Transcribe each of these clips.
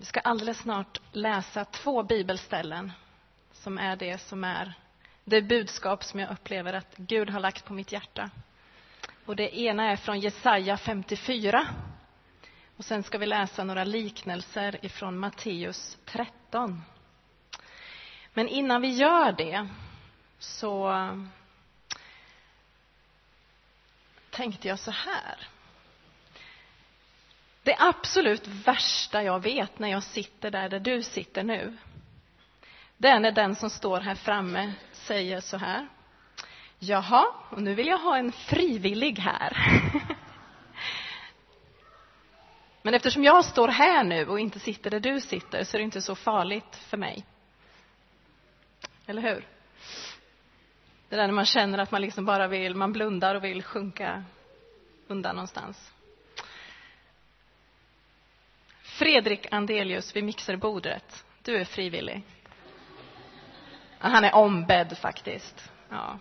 Vi ska alldeles snart läsa två bibelställen som är det som är det budskap som jag upplever att Gud har lagt på mitt hjärta. Och det ena är från Jesaja 54. Och sen ska vi läsa några liknelser ifrån Matteus 13. Men innan vi gör det så tänkte jag så här. Det absolut värsta jag vet när jag sitter där, där du sitter nu, det är när den som står här framme säger så här. Jaha, och nu vill jag ha en frivillig här. Men eftersom jag står här nu och inte sitter där du sitter så är det inte så farligt för mig. Eller hur? Det där när man känner att man liksom bara vill, man blundar och vill sjunka undan någonstans. Fredrik Andelius vid mixerbordet, du är frivillig. Han är ombedd faktiskt. Ja.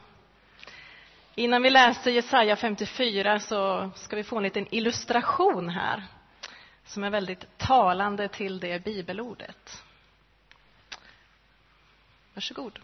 Innan vi läser Jesaja 54 så ska vi få en liten illustration här som är väldigt talande till det bibelordet. Varsågod.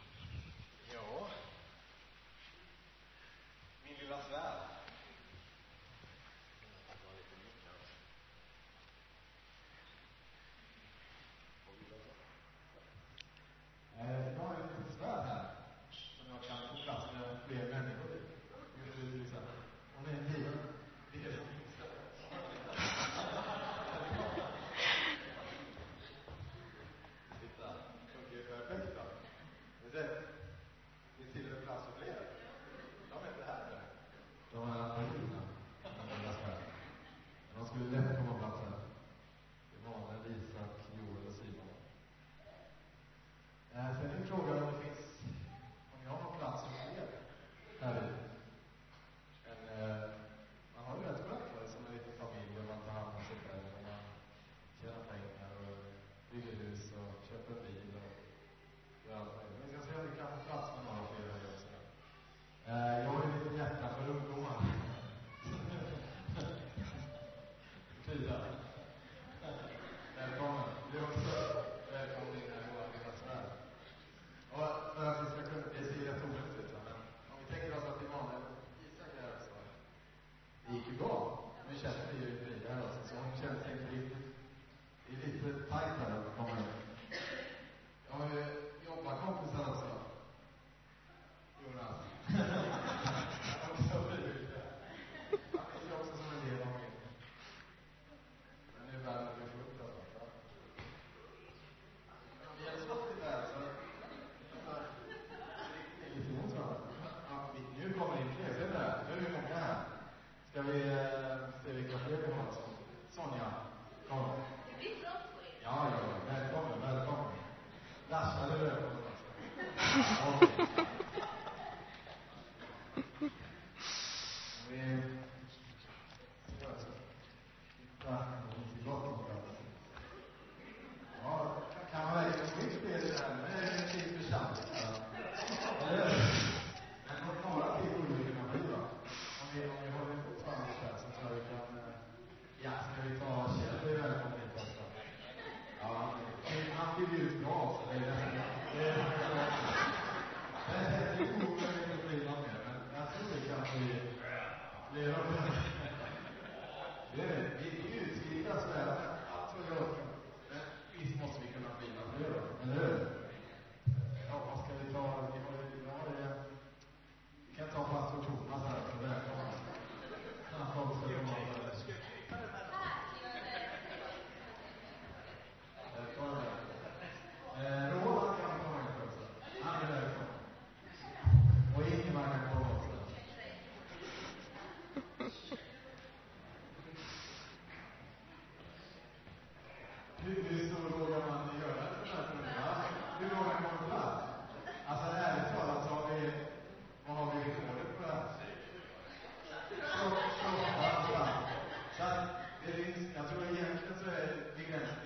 det, jag tror egentligen så är det gränsen.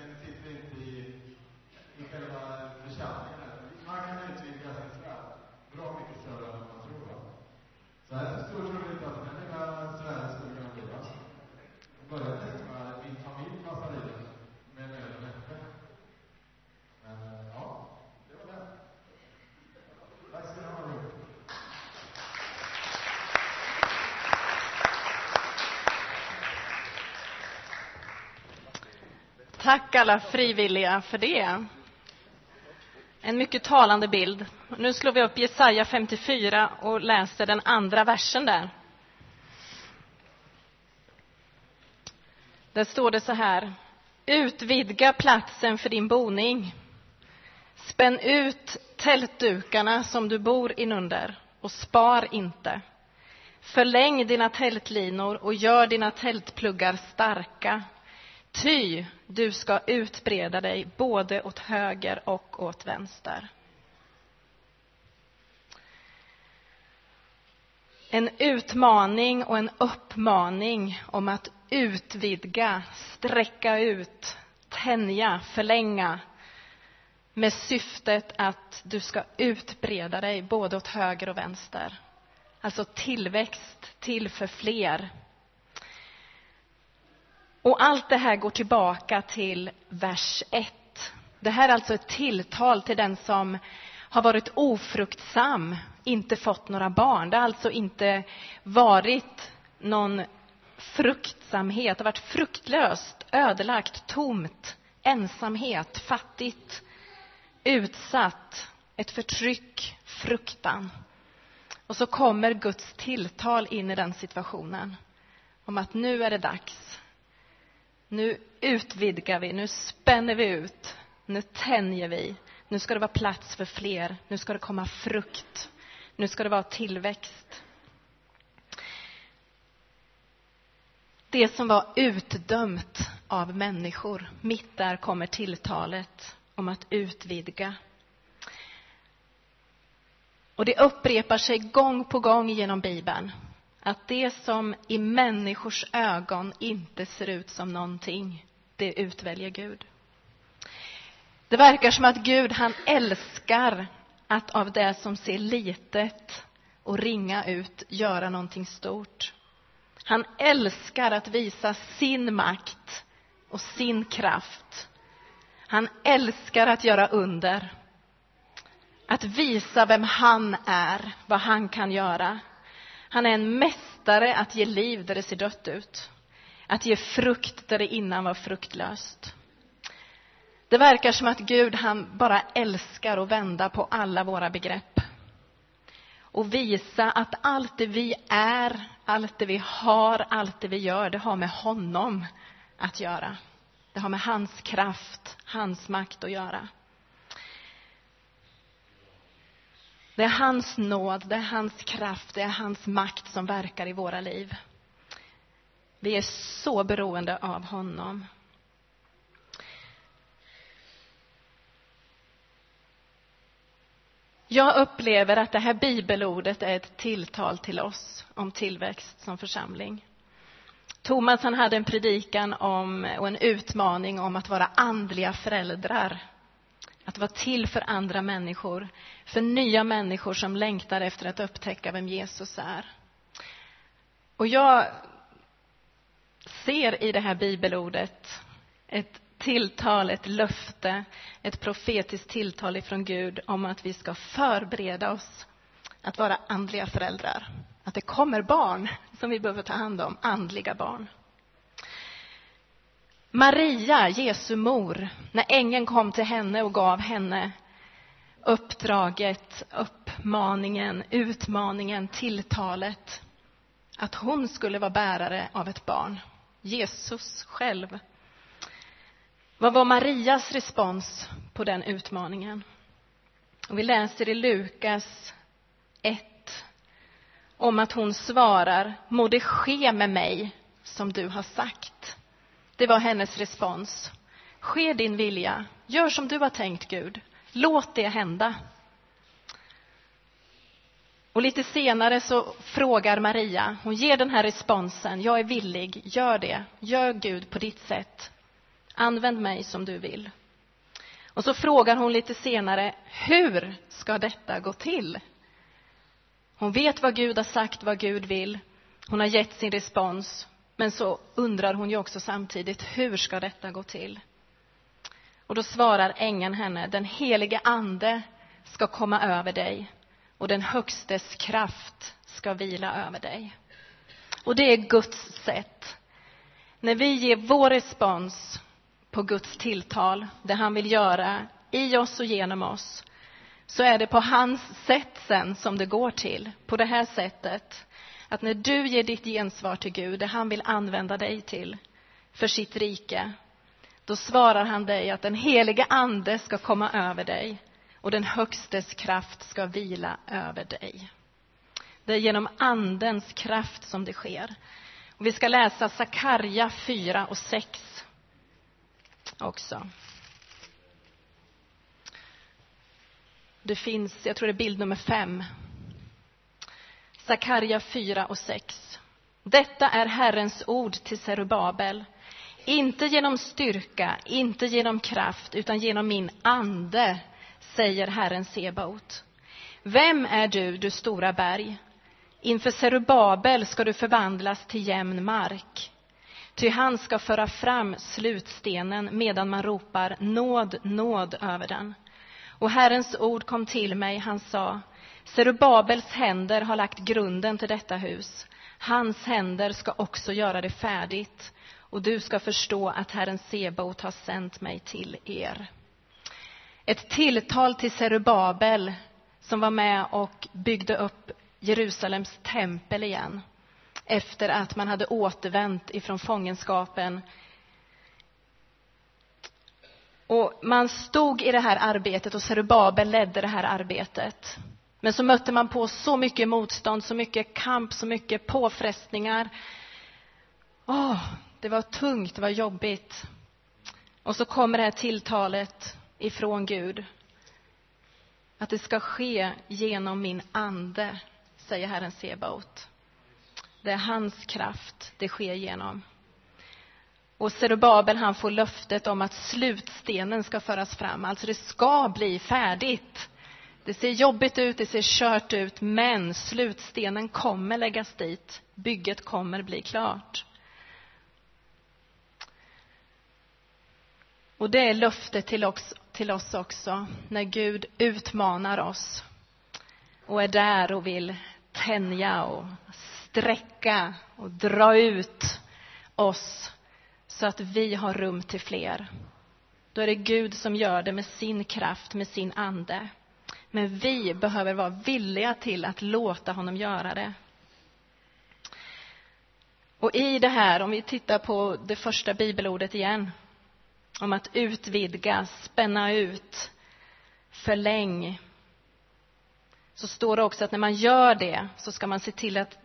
Tack alla frivilliga för det. En mycket talande bild. Nu slår vi upp Jesaja 54 och läser den andra versen där. Där står det så här. Utvidga platsen för din boning. Spänn ut tältdukarna som du bor inunder och spar inte. Förläng dina tältlinor och gör dina tältpluggar starka. Ty du ska utbreda dig både åt höger och åt vänster. En utmaning och en uppmaning om att utvidga, sträcka ut, tänja, förlänga med syftet att du ska utbreda dig både åt höger och vänster. Alltså tillväxt till för fler. Och allt det här går tillbaka till vers 1. Det här är alltså ett tilltal till den som har varit ofruktsam, inte fått några barn. Det har alltså inte varit någon fruktsamhet, det har varit fruktlöst, ödelagt, tomt, ensamhet, fattigt, utsatt, ett förtryck, fruktan. Och så kommer Guds tilltal in i den situationen om att nu är det dags. Nu utvidgar vi, nu spänner vi ut, nu tänjer vi. Nu ska det vara plats för fler, nu ska det komma frukt, nu ska det vara tillväxt. Det som var utdömt av människor, mitt där kommer tilltalet om att utvidga. Och det upprepar sig gång på gång genom Bibeln att det som i människors ögon inte ser ut som någonting, det utväljer Gud. Det verkar som att Gud, han älskar att av det som ser litet och ringa ut göra någonting stort. Han älskar att visa sin makt och sin kraft. Han älskar att göra under. Att visa vem han är, vad han kan göra. Han är en mästare att ge liv där det ser dött ut. Att ge frukt där det innan var fruktlöst. Det verkar som att Gud, han bara älskar att vända på alla våra begrepp. Och visa att allt det vi är, allt det vi har, allt det vi gör, det har med honom att göra. Det har med hans kraft, hans makt att göra. Det är hans nåd, det är hans kraft, det är hans makt som verkar i våra liv. Vi är så beroende av honom. Jag upplever att det här bibelordet är ett tilltal till oss om tillväxt som församling. Thomas han hade en predikan om, och en utmaning om att vara andliga föräldrar. Att vara till för andra människor, för nya människor som längtar efter att upptäcka vem Jesus är. Och jag ser i det här bibelordet ett tilltal, ett löfte, ett profetiskt tilltal ifrån Gud om att vi ska förbereda oss att vara andliga föräldrar. Att det kommer barn som vi behöver ta hand om, andliga barn. Maria, Jesu mor, när ängeln kom till henne och gav henne uppdraget, uppmaningen, utmaningen, tilltalet att hon skulle vara bärare av ett barn, Jesus själv. Vad var Marias respons på den utmaningen? och vi läser i Lukas 1 om att hon svarar, må det ske med mig som du har sagt. Det var hennes respons. Ske din vilja, gör som du har tänkt Gud, låt det hända. Och lite senare så frågar Maria, hon ger den här responsen, jag är villig, gör det, gör Gud på ditt sätt. Använd mig som du vill. Och så frågar hon lite senare, hur ska detta gå till? Hon vet vad Gud har sagt, vad Gud vill. Hon har gett sin respons. Men så undrar hon ju också samtidigt, hur ska detta gå till? Och då svarar ängeln henne, den helige ande ska komma över dig och den högstes kraft ska vila över dig. Och det är Guds sätt. När vi ger vår respons på Guds tilltal, det han vill göra i oss och genom oss, så är det på hans sätt sen som det går till. På det här sättet. Att när du ger ditt gensvar till Gud, det han vill använda dig till, för sitt rike, då svarar han dig att den helige ande ska komma över dig och den högstes kraft ska vila över dig. Det är genom andens kraft som det sker. Och vi ska läsa Sakarja 4 och 6 också. Det finns, jag tror det är bild nummer fem. Sakarja 4 och 6. Detta är Herrens ord till Serubabel. Inte genom styrka, inte genom kraft, utan genom min ande, säger Herren Sebaot. Vem är du, du stora berg? Inför Serubabel ska du förvandlas till jämn mark. Ty han ska föra fram slutstenen medan man ropar nåd, nåd över den. Och Herrens ord kom till mig, han sa, Serubabels händer har lagt grunden till detta hus. Hans händer ska också göra det färdigt och du ska förstå att Herren Sebaot har sänt mig till er. Ett tilltal till Serubabel som var med och byggde upp Jerusalems tempel igen efter att man hade återvänt ifrån fångenskapen. Och man stod i det här arbetet och Serubabel ledde det här arbetet. Men så mötte man på så mycket motstånd, så mycket kamp, så mycket påfrestningar. Åh, det var tungt, det var jobbigt. Och så kommer det här tilltalet ifrån Gud. Att det ska ske genom min ande, säger Herren Sebaot. Det är hans kraft det sker genom. Och Zerubabel han får löftet om att slutstenen ska föras fram, alltså det ska bli färdigt. Det ser jobbigt ut, det ser kört ut, men slutstenen kommer läggas dit. Bygget kommer bli klart. Och det är löftet till oss, till oss också, när Gud utmanar oss och är där och vill tänja och sträcka och dra ut oss så att vi har rum till fler. Då är det Gud som gör det med sin kraft, med sin ande. Men vi behöver vara villiga till att låta honom göra det. Och i det här, om vi tittar på det första bibelordet igen, om att utvidga, spänna ut, förläng, så står det också att när man gör det så ska man se till att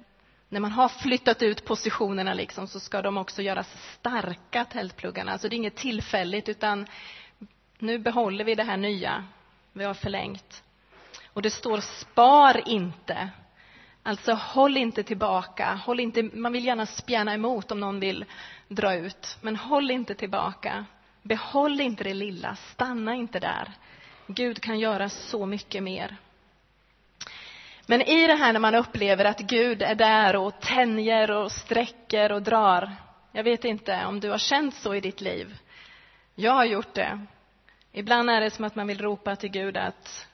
när man har flyttat ut positionerna liksom, så ska de också göras starka, tältpluggarna. Alltså det är inget tillfälligt, utan nu behåller vi det här nya vi har förlängt. Och det står spar inte. Alltså håll inte tillbaka. Håll inte, man vill gärna spjärna emot om någon vill dra ut, men håll inte tillbaka. Behåll inte det lilla, stanna inte där. Gud kan göra så mycket mer. Men i det här när man upplever att Gud är där och tänjer och sträcker och drar. Jag vet inte om du har känt så i ditt liv. Jag har gjort det. Ibland är det som att man vill ropa till Gud att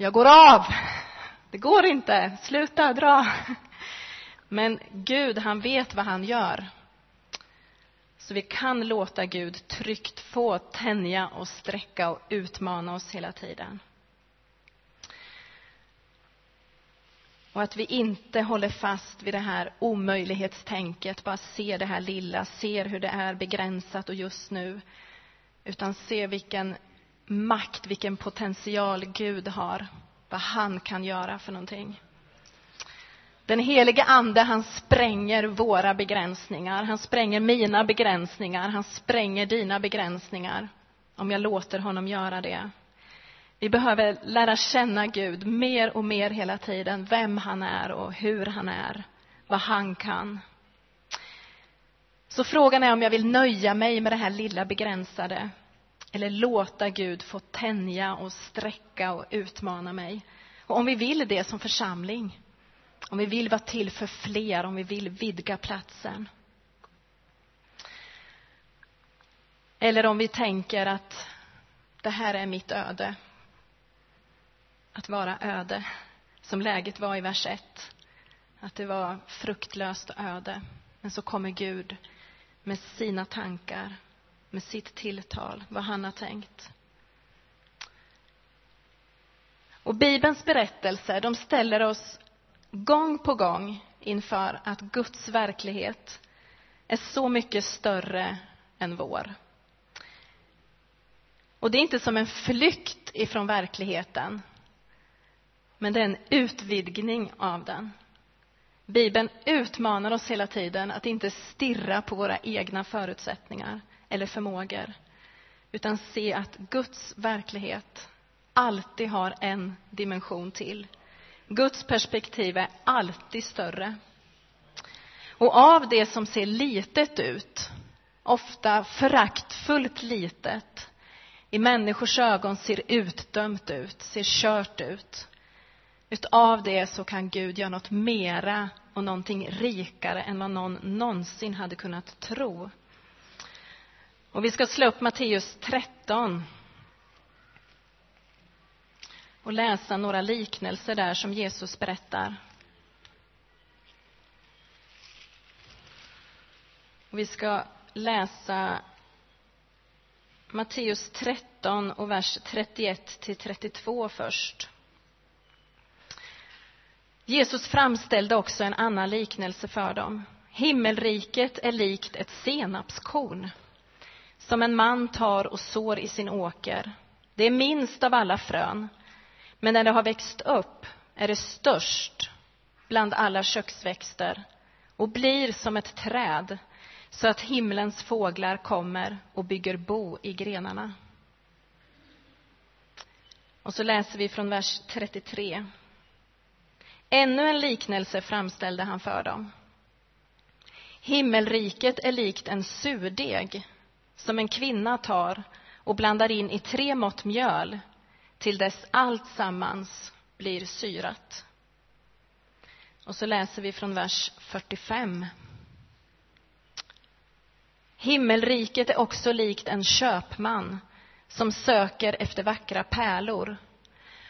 jag går av. Det går inte. Sluta dra. Men Gud, han vet vad han gör. Så vi kan låta Gud tryggt få tänja och sträcka och utmana oss hela tiden. Och att vi inte håller fast vid det här omöjlighetstänket, bara ser det här lilla, ser hur det är begränsat och just nu. Utan ser vilken makt, vilken potential Gud har, vad han kan göra för någonting. Den helige Ande, han spränger våra begränsningar. Han spränger mina begränsningar. Han spränger dina begränsningar. Om jag låter honom göra det. Vi behöver lära känna Gud mer och mer hela tiden, vem han är och hur han är, vad han kan. Så frågan är om jag vill nöja mig med det här lilla begränsade eller låta Gud få tänja och sträcka och utmana mig. Och om vi vill det som församling, om vi vill vara till för fler, om vi vill vidga platsen. Eller om vi tänker att det här är mitt öde. Att vara öde, som läget var i vers 1. Att det var fruktlöst öde. Men så kommer Gud med sina tankar med sitt tilltal, vad han har tänkt. Och Bibelns berättelser, de ställer oss gång på gång inför att Guds verklighet är så mycket större än vår. Och det är inte som en flykt ifrån verkligheten, men det är en utvidgning av den. Bibeln utmanar oss hela tiden att inte stirra på våra egna förutsättningar eller förmågor, utan se att Guds verklighet alltid har en dimension till. Guds perspektiv är alltid större. Och av det som ser litet ut, ofta föraktfullt litet, i människors ögon ser utdömt ut, ser kört ut. Utav det så kan Gud göra något mera och någonting rikare än vad någon någonsin hade kunnat tro. Och vi ska slå upp Matteus 13 och läsa några liknelser där som Jesus berättar. Och vi ska läsa Matteus 13 och vers 31 till 32 först. Jesus framställde också en annan liknelse för dem. Himmelriket är likt ett senapskorn som en man tar och sår i sin åker. Det är minst av alla frön, men när det har växt upp är det störst bland alla köksväxter och blir som ett träd så att himlens fåglar kommer och bygger bo i grenarna. Och så läser vi från vers 33. Ännu en liknelse framställde han för dem. Himmelriket är likt en surdeg som en kvinna tar och blandar in i tre mått mjöl till dess allt sammans blir syrat. Och så läser vi från vers 45. Himmelriket är också likt en köpman som söker efter vackra pärlor.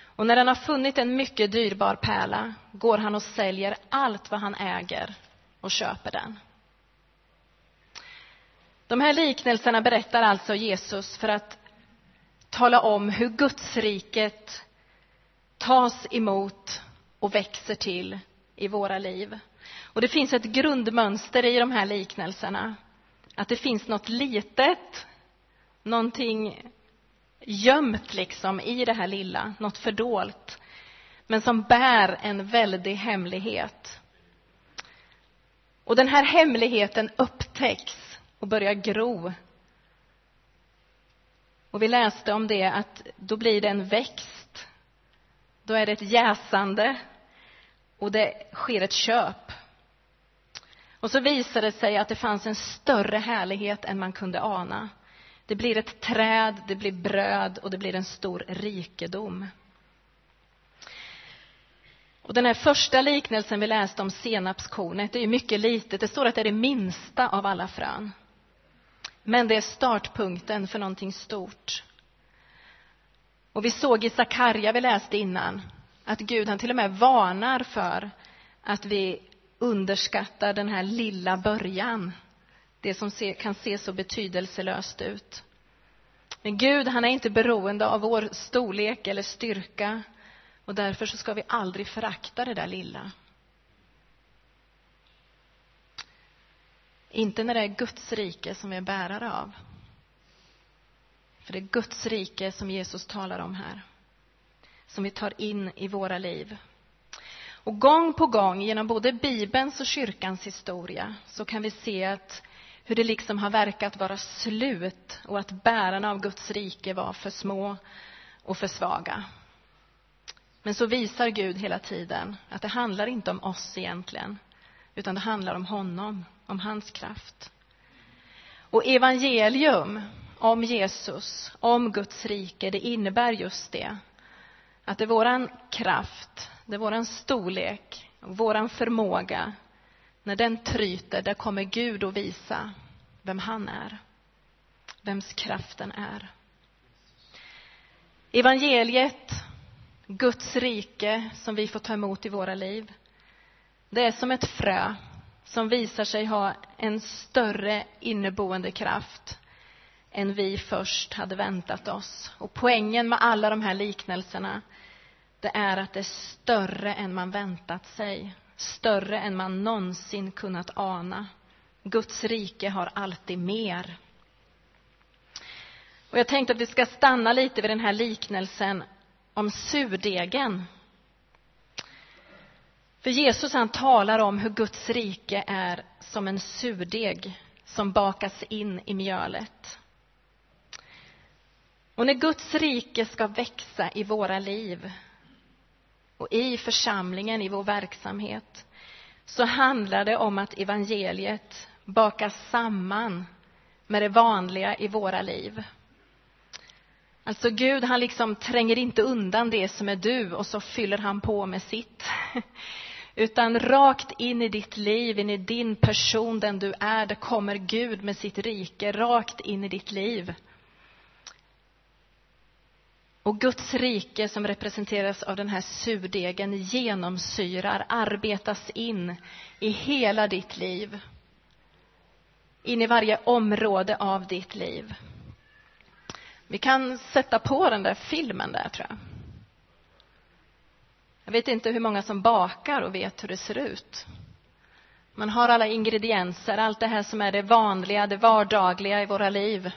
Och när han har funnit en mycket dyrbar pärla går han och säljer allt vad han äger och köper den. De här liknelserna berättar alltså Jesus för att tala om hur Gudsriket tas emot och växer till i våra liv. Och det finns ett grundmönster i de här liknelserna. Att det finns något litet, någonting gömt liksom i det här lilla, något fördolt, men som bär en väldig hemlighet. Och den här hemligheten upptäcks och börjar gro. Och vi läste om det att då blir det en växt. Då är det ett jäsande och det sker ett köp. Och så visade det sig att det fanns en större härlighet än man kunde ana. Det blir ett träd, det blir bröd och det blir en stor rikedom. Och den här första liknelsen vi läste om senapskornet det är ju mycket litet. Det står att det är det minsta av alla frön. Men det är startpunkten för någonting stort. Och vi såg i Sakarja, vi läste innan, att Gud han till och med varnar för att vi underskattar den här lilla början. Det som kan se så betydelselöst ut. Men Gud, han är inte beroende av vår storlek eller styrka och därför så ska vi aldrig förakta det där lilla. Inte när det är Guds rike som vi är bärare av. För det är Guds rike som Jesus talar om här. Som vi tar in i våra liv. Och gång på gång genom både Bibelns och kyrkans historia så kan vi se att hur det liksom har verkat vara slut och att bärarna av Guds rike var för små och för svaga. Men så visar Gud hela tiden att det handlar inte om oss egentligen, utan det handlar om honom, om hans kraft. Och evangelium om Jesus, om Guds rike, det innebär just det. Att det är våran kraft, det är våran storlek, våran förmåga. När den tryter, där kommer Gud att visa vem han är. Vems kraften är. Evangeliet, Guds rike som vi får ta emot i våra liv. Det är som ett frö som visar sig ha en större inneboende kraft än vi först hade väntat oss. Och poängen med alla de här liknelserna, det är att det är större än man väntat sig. Större än man någonsin kunnat ana. Guds rike har alltid mer. Och jag tänkte att vi ska stanna lite vid den här liknelsen om surdegen. För Jesus han talar om hur Guds rike är som en surdeg som bakas in i mjölet. Och när Guds rike ska växa i våra liv och i församlingen, i vår verksamhet, så handlar det om att evangeliet bakas samman med det vanliga i våra liv. Alltså Gud, han liksom tränger inte undan det som är du och så fyller han på med sitt. Utan rakt in i ditt liv, in i din person, den du är, där kommer Gud med sitt rike rakt in i ditt liv. Och Guds rike som representeras av den här surdegen genomsyrar, arbetas in i hela ditt liv. In i varje område av ditt liv. Vi kan sätta på den där filmen där, tror jag. Jag vet inte hur många som bakar och vet hur det ser ut. Man har alla ingredienser, allt det här som är det vanliga, det vardagliga i våra liv.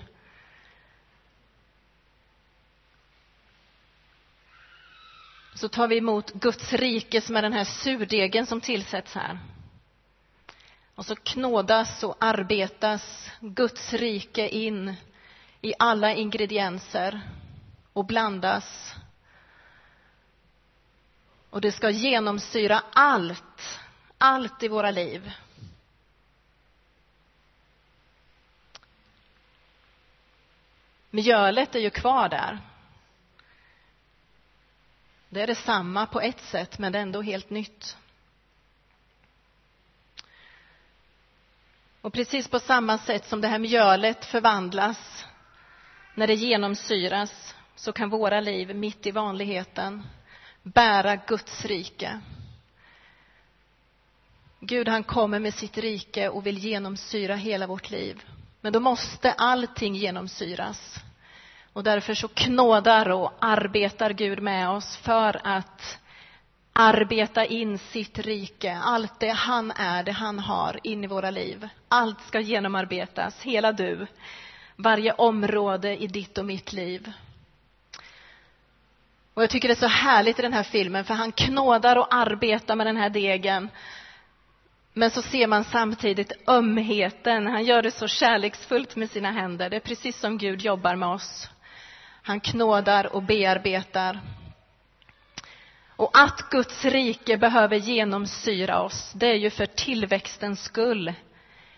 Så tar vi emot Guds rike som är den här surdegen som tillsätts här. Och så knådas och arbetas Guds rike in i alla ingredienser och blandas. Och det ska genomsyra allt, allt i våra liv. Mjölet är ju kvar där. Det är detsamma på ett sätt, men det är ändå helt nytt. Och precis på samma sätt som det här mjölet förvandlas när det genomsyras så kan våra liv mitt i vanligheten bära Guds rike. Gud han kommer med sitt rike och vill genomsyra hela vårt liv. Men då måste allting genomsyras. Och därför så knådar och arbetar Gud med oss för att arbeta in sitt rike, allt det han är, det han har, in i våra liv. Allt ska genomarbetas, hela du, varje område i ditt och mitt liv. Och jag tycker det är så härligt i den här filmen, för han knådar och arbetar med den här degen. Men så ser man samtidigt ömheten. Han gör det så kärleksfullt med sina händer. Det är precis som Gud jobbar med oss. Han knådar och bearbetar. Och att Guds rike behöver genomsyra oss, det är ju för tillväxtens skull.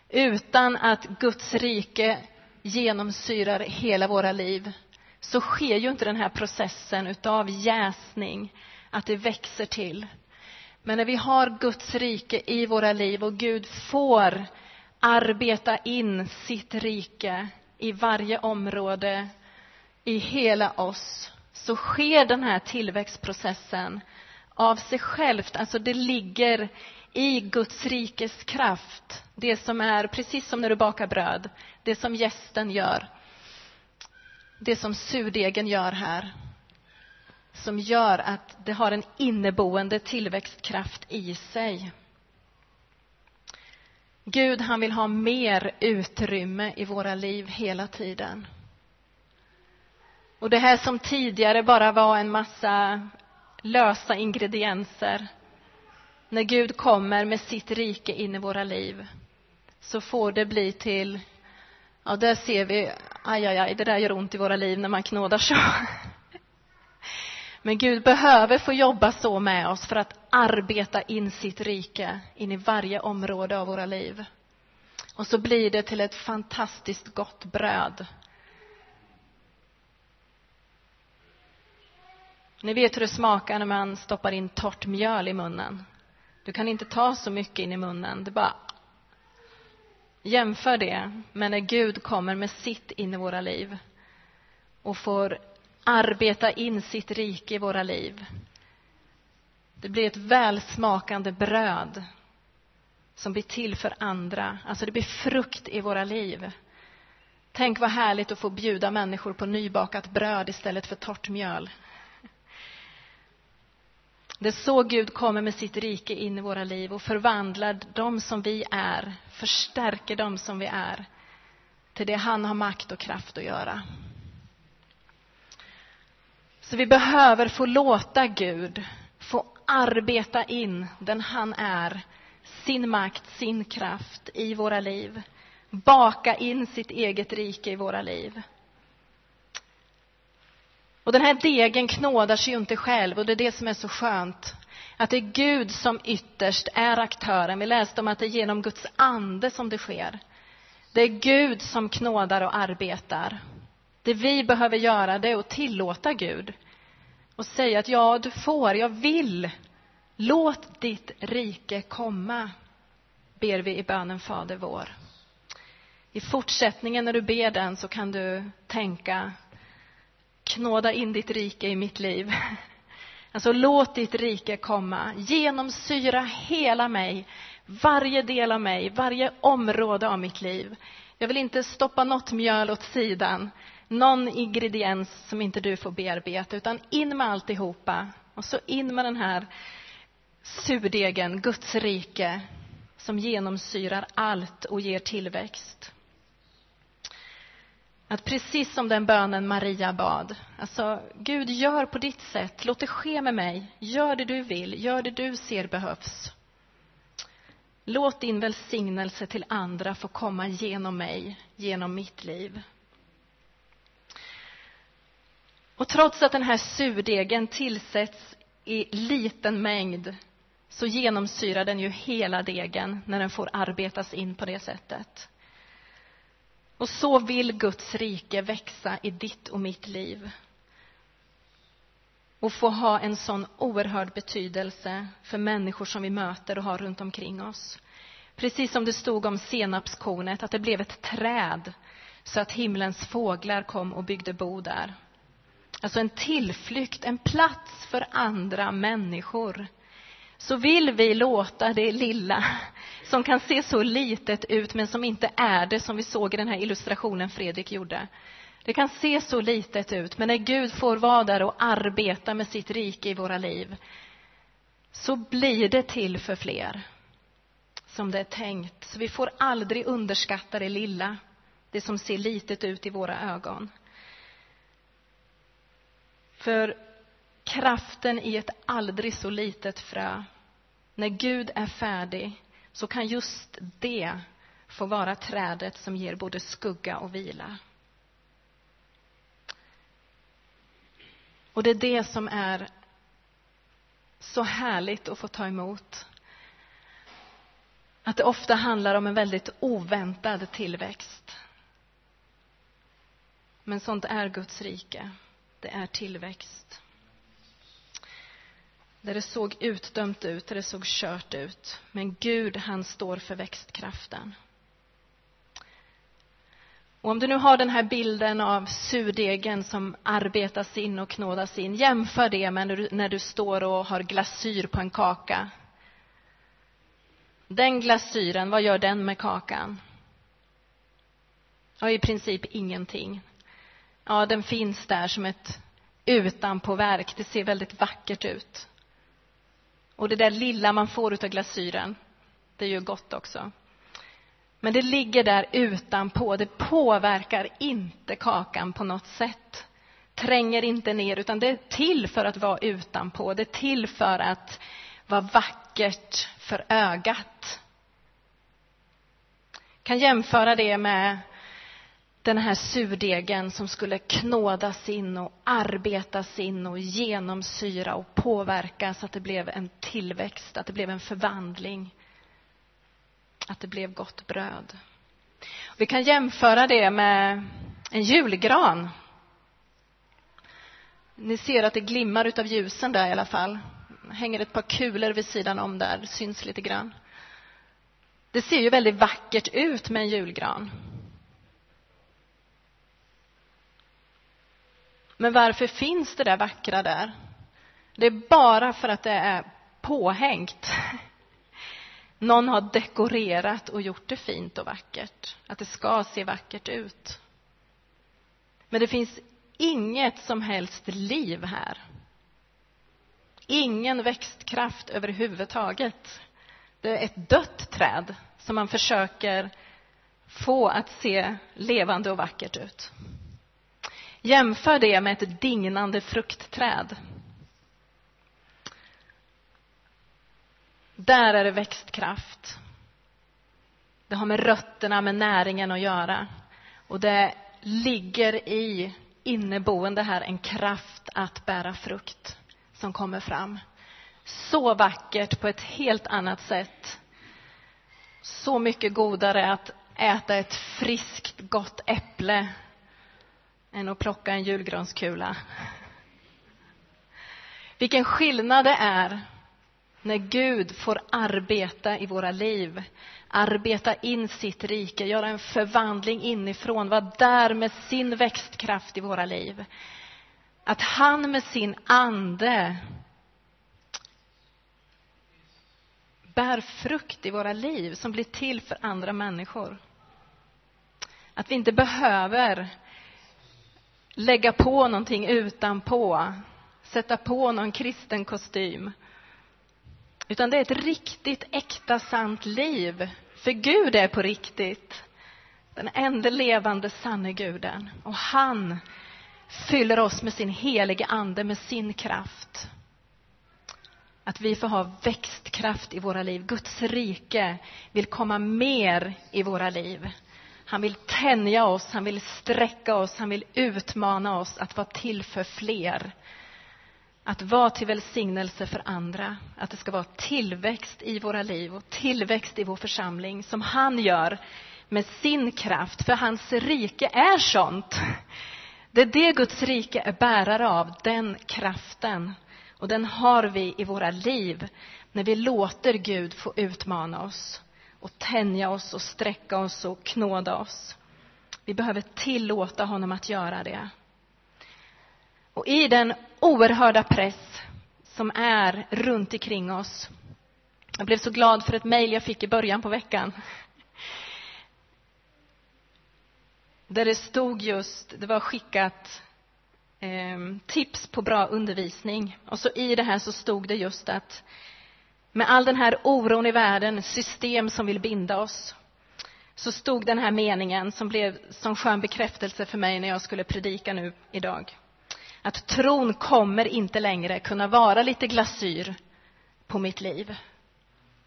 Utan att Guds rike genomsyrar hela våra liv så sker ju inte den här processen utav jäsning, att det växer till. Men när vi har Guds rike i våra liv och Gud får arbeta in sitt rike i varje område, i hela oss, så sker den här tillväxtprocessen av sig självt. Alltså det ligger i Guds rikes kraft. Det som är precis som när du bakar bröd, det som gästen gör. Det som surdegen gör här. Som gör att det har en inneboende tillväxtkraft i sig. Gud, han vill ha mer utrymme i våra liv hela tiden. Och det här som tidigare bara var en massa lösa ingredienser när Gud kommer med sitt rike in i våra liv så får det bli till, ja där ser vi, aj, aj, aj, det där gör ont i våra liv när man knådar så. Men Gud behöver få jobba så med oss för att arbeta in sitt rike in i varje område av våra liv. Och så blir det till ett fantastiskt gott bröd. Ni vet hur det smakar när man stoppar in torrt mjöl i munnen. Du kan inte ta så mycket in i munnen. Det bara Jämför det med när Gud kommer med sitt in i våra liv och får arbeta in sitt rike i våra liv. Det blir ett välsmakande bröd som blir till för andra. Alltså det blir frukt i våra liv. Tänk vad härligt att få bjuda människor på nybakat bröd istället för torrt mjöl. Det är så Gud kommer med sitt rike in i våra liv och förvandlar dem som vi är, förstärker dem som vi är till det han har makt och kraft att göra. Så vi behöver få låta Gud få arbeta in den han är, sin makt, sin kraft i våra liv. Baka in sitt eget rike i våra liv. Och den här degen knådar sig ju inte själv och det är det som är så skönt. Att det är Gud som ytterst är aktören. Vi läste om att det är genom Guds ande som det sker. Det är Gud som knådar och arbetar. Det vi behöver göra det är att tillåta Gud och säga att ja, du får, jag vill. Låt ditt rike komma, ber vi i bönen Fader vår. I fortsättningen när du ber den så kan du tänka knåda in ditt rike i mitt liv. Alltså låt ditt rike komma, genomsyra hela mig, varje del av mig, varje område av mitt liv. Jag vill inte stoppa något mjöl åt sidan, någon ingrediens som inte du får bearbeta, utan in med alltihopa. Och så in med den här surdegen, Guds rike, som genomsyrar allt och ger tillväxt. Att precis som den bönen Maria bad, alltså Gud gör på ditt sätt, låt det ske med mig, gör det du vill, gör det du ser behövs. Låt din välsignelse till andra få komma genom mig, genom mitt liv. Och trots att den här surdegen tillsätts i liten mängd så genomsyrar den ju hela degen när den får arbetas in på det sättet. Och så vill Guds rike växa i ditt och mitt liv och få ha en sån oerhörd betydelse för människor som vi möter och har runt omkring oss. Precis som det stod om senapskornet, att det blev ett träd så att himlens fåglar kom och byggde bo där. Alltså en tillflykt, en plats för andra människor. Så vill vi låta det lilla, som kan se så litet ut men som inte är det, som vi såg i den här illustrationen Fredrik gjorde. Det kan se så litet ut, men när Gud får vara där och arbeta med sitt rike i våra liv, så blir det till för fler som det är tänkt. Så vi får aldrig underskatta det lilla, det som ser litet ut i våra ögon. För kraften i ett aldrig så litet frö, när Gud är färdig, så kan just det få vara trädet som ger både skugga och vila. Och det är det som är så härligt att få ta emot. Att det ofta handlar om en väldigt oväntad tillväxt. Men sånt är Guds rike. Det är tillväxt. Där det såg utdömt ut, där det såg kört ut. Men Gud, han står för växtkraften. Och om du nu har den här bilden av surdegen som arbetas in och knådas in, jämför det med när du, när du står och har glasyr på en kaka. Den glasyren, vad gör den med kakan? Ja, i princip ingenting. Ja, den finns där som ett utanpåverk. Det ser väldigt vackert ut. Och det där lilla man får av glasyren, det är ju gott också. Men det ligger där utanpå. Det påverkar inte kakan på något sätt. Tränger inte ner, utan det är till för att vara utanpå. Det är till för att vara vackert för ögat. Kan jämföra det med den här surdegen som skulle knådas in och arbetas in och genomsyra och påverka så att det blev en tillväxt, att det blev en förvandling, att det blev gott bröd. Vi kan jämföra det med en julgran. Ni ser att det glimmar utav ljusen där i alla fall. Hänger ett par kulor vid sidan om där, det syns lite grann. Det ser ju väldigt vackert ut med en julgran. Men varför finns det där vackra där? Det är bara för att det är påhängt. Någon har dekorerat och gjort det fint och vackert. Att det ska se vackert ut. Men det finns inget som helst liv här. Ingen växtkraft överhuvudtaget. Det är ett dött träd som man försöker få att se levande och vackert ut. Jämför det med ett dignande fruktträd. Där är det växtkraft. Det har med rötterna, med näringen att göra. Och det ligger i inneboende här en kraft att bära frukt som kommer fram. Så vackert på ett helt annat sätt. Så mycket godare att äta ett friskt, gott äpple än att plocka en julgranskula. Vilken skillnad det är när Gud får arbeta i våra liv, arbeta in sitt rike, göra en förvandling inifrån, vara där med sin växtkraft i våra liv. Att han med sin ande bär frukt i våra liv som blir till för andra människor. Att vi inte behöver lägga på någonting utanpå, sätta på någon kristen kostym. Utan det är ett riktigt, äkta, sant liv. För Gud är på riktigt. Den enda levande, sanne guden. Och han fyller oss med sin helige ande, med sin kraft. Att vi får ha växtkraft i våra liv. Guds rike vill komma mer i våra liv. Han vill tänja oss, han vill sträcka oss, han vill utmana oss att vara till för fler. Att vara till välsignelse för andra. Att det ska vara tillväxt i våra liv och tillväxt i vår församling som han gör med sin kraft. För hans rike är sånt. Det är det Guds rike är bärare av, den kraften. Och den har vi i våra liv när vi låter Gud få utmana oss och tänja oss och sträcka oss och knåda oss. Vi behöver tillåta honom att göra det. Och i den oerhörda press som är runt omkring oss. Jag blev så glad för ett mejl jag fick i början på veckan. Där det stod just, det var skickat eh, tips på bra undervisning. Och så i det här så stod det just att med all den här oron i världen, system som vill binda oss, så stod den här meningen som blev som skön bekräftelse för mig när jag skulle predika nu idag. Att tron kommer inte längre kunna vara lite glasyr på mitt liv.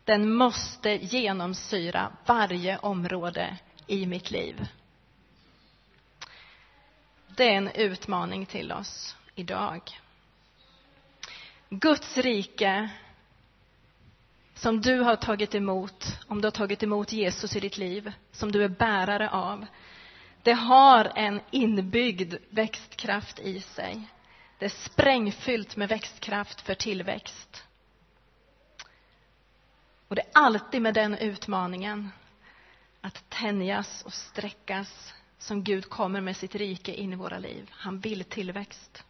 Den måste genomsyra varje område i mitt liv. Det är en utmaning till oss idag. Guds rike som du har tagit emot, om du har tagit emot Jesus i ditt liv, som du är bärare av, det har en inbyggd växtkraft i sig. Det är sprängfyllt med växtkraft för tillväxt. Och det är alltid med den utmaningen, att tänjas och sträckas, som Gud kommer med sitt rike in i våra liv. Han vill tillväxt.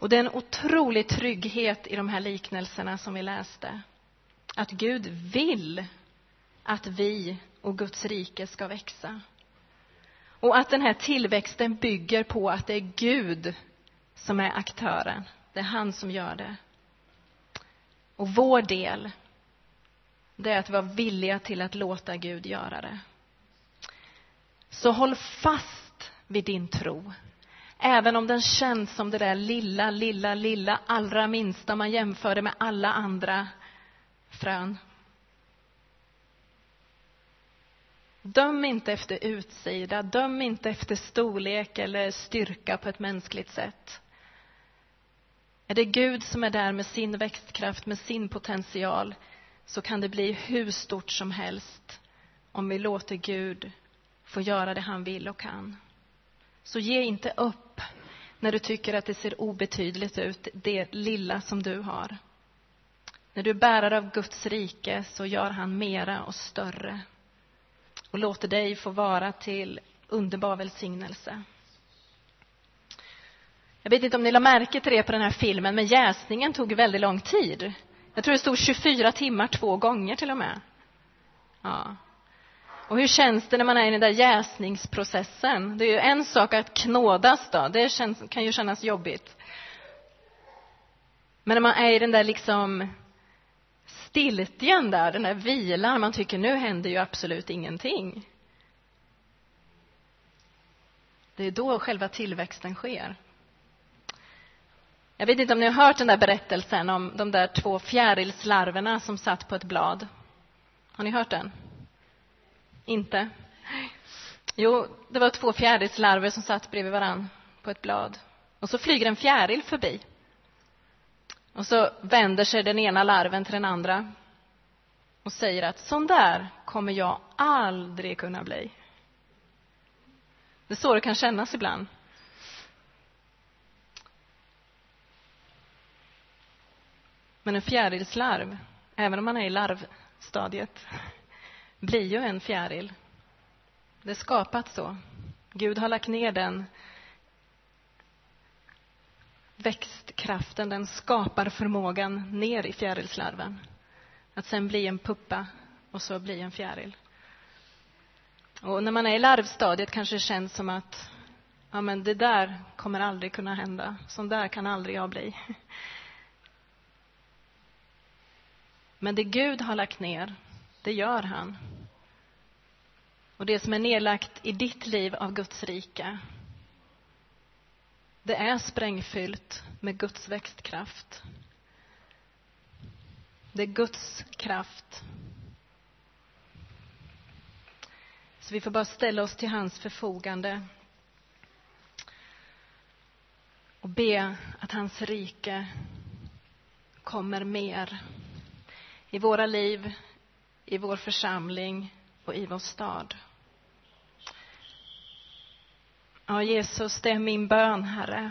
Och det är en otrolig trygghet i de här liknelserna som vi läste. Att Gud vill att vi och Guds rike ska växa. Och att den här tillväxten bygger på att det är Gud som är aktören. Det är han som gör det. Och vår del, det är att vara villiga till att låta Gud göra det. Så håll fast vid din tro. Även om den känns som det där lilla, lilla, lilla, allra minsta man jämför det med alla andra frön. Döm inte efter utsida, döm inte efter storlek eller styrka på ett mänskligt sätt. Är det Gud som är där med sin växtkraft, med sin potential, så kan det bli hur stort som helst om vi låter Gud få göra det han vill och kan. Så ge inte upp när du tycker att det ser obetydligt ut, det lilla som du har. När du är bärare av Guds rike så gör han mera och större och låter dig få vara till underbar välsignelse. Jag vet inte om ni lade märke till det på den här filmen, men jäsningen tog väldigt lång tid. Jag tror det stod 24 timmar två gånger till och med. Ja. Och hur känns det när man är i den där jäsningsprocessen? Det är ju en sak att knådas då, det känns, kan ju kännas jobbigt. Men när man är i den där liksom stiltjen där, den där vilan, man tycker nu händer ju absolut ingenting. Det är då själva tillväxten sker. Jag vet inte om ni har hört den där berättelsen om de där två fjärilslarverna som satt på ett blad. Har ni hört den? Inte? Jo, det var två fjärilslarver som satt bredvid varann på ett blad. Och så flyger en fjäril förbi. Och så vänder sig den ena larven till den andra och säger att sån där kommer jag aldrig kunna bli. Det är så det kan kännas ibland. Men en fjärilslarv, även om man är i larvstadiet, blir ju en fjäril. Det är skapat så. Gud har lagt ner den växtkraften, den skapar förmågan ner i fjärilslarven. Att sen bli en puppa och så bli en fjäril. Och när man är i larvstadiet kanske det känns som att ja, men det där kommer aldrig kunna hända. Sån där kan aldrig jag bli. Men det Gud har lagt ner, det gör han. Och det som är nedlagt i ditt liv av Guds rike, det är sprängfyllt med Guds växtkraft. Det är Guds kraft. Så vi får bara ställa oss till hans förfogande och be att hans rike kommer mer i våra liv, i vår församling och i vår stad. Ja, Jesus, det är min bön, Herre.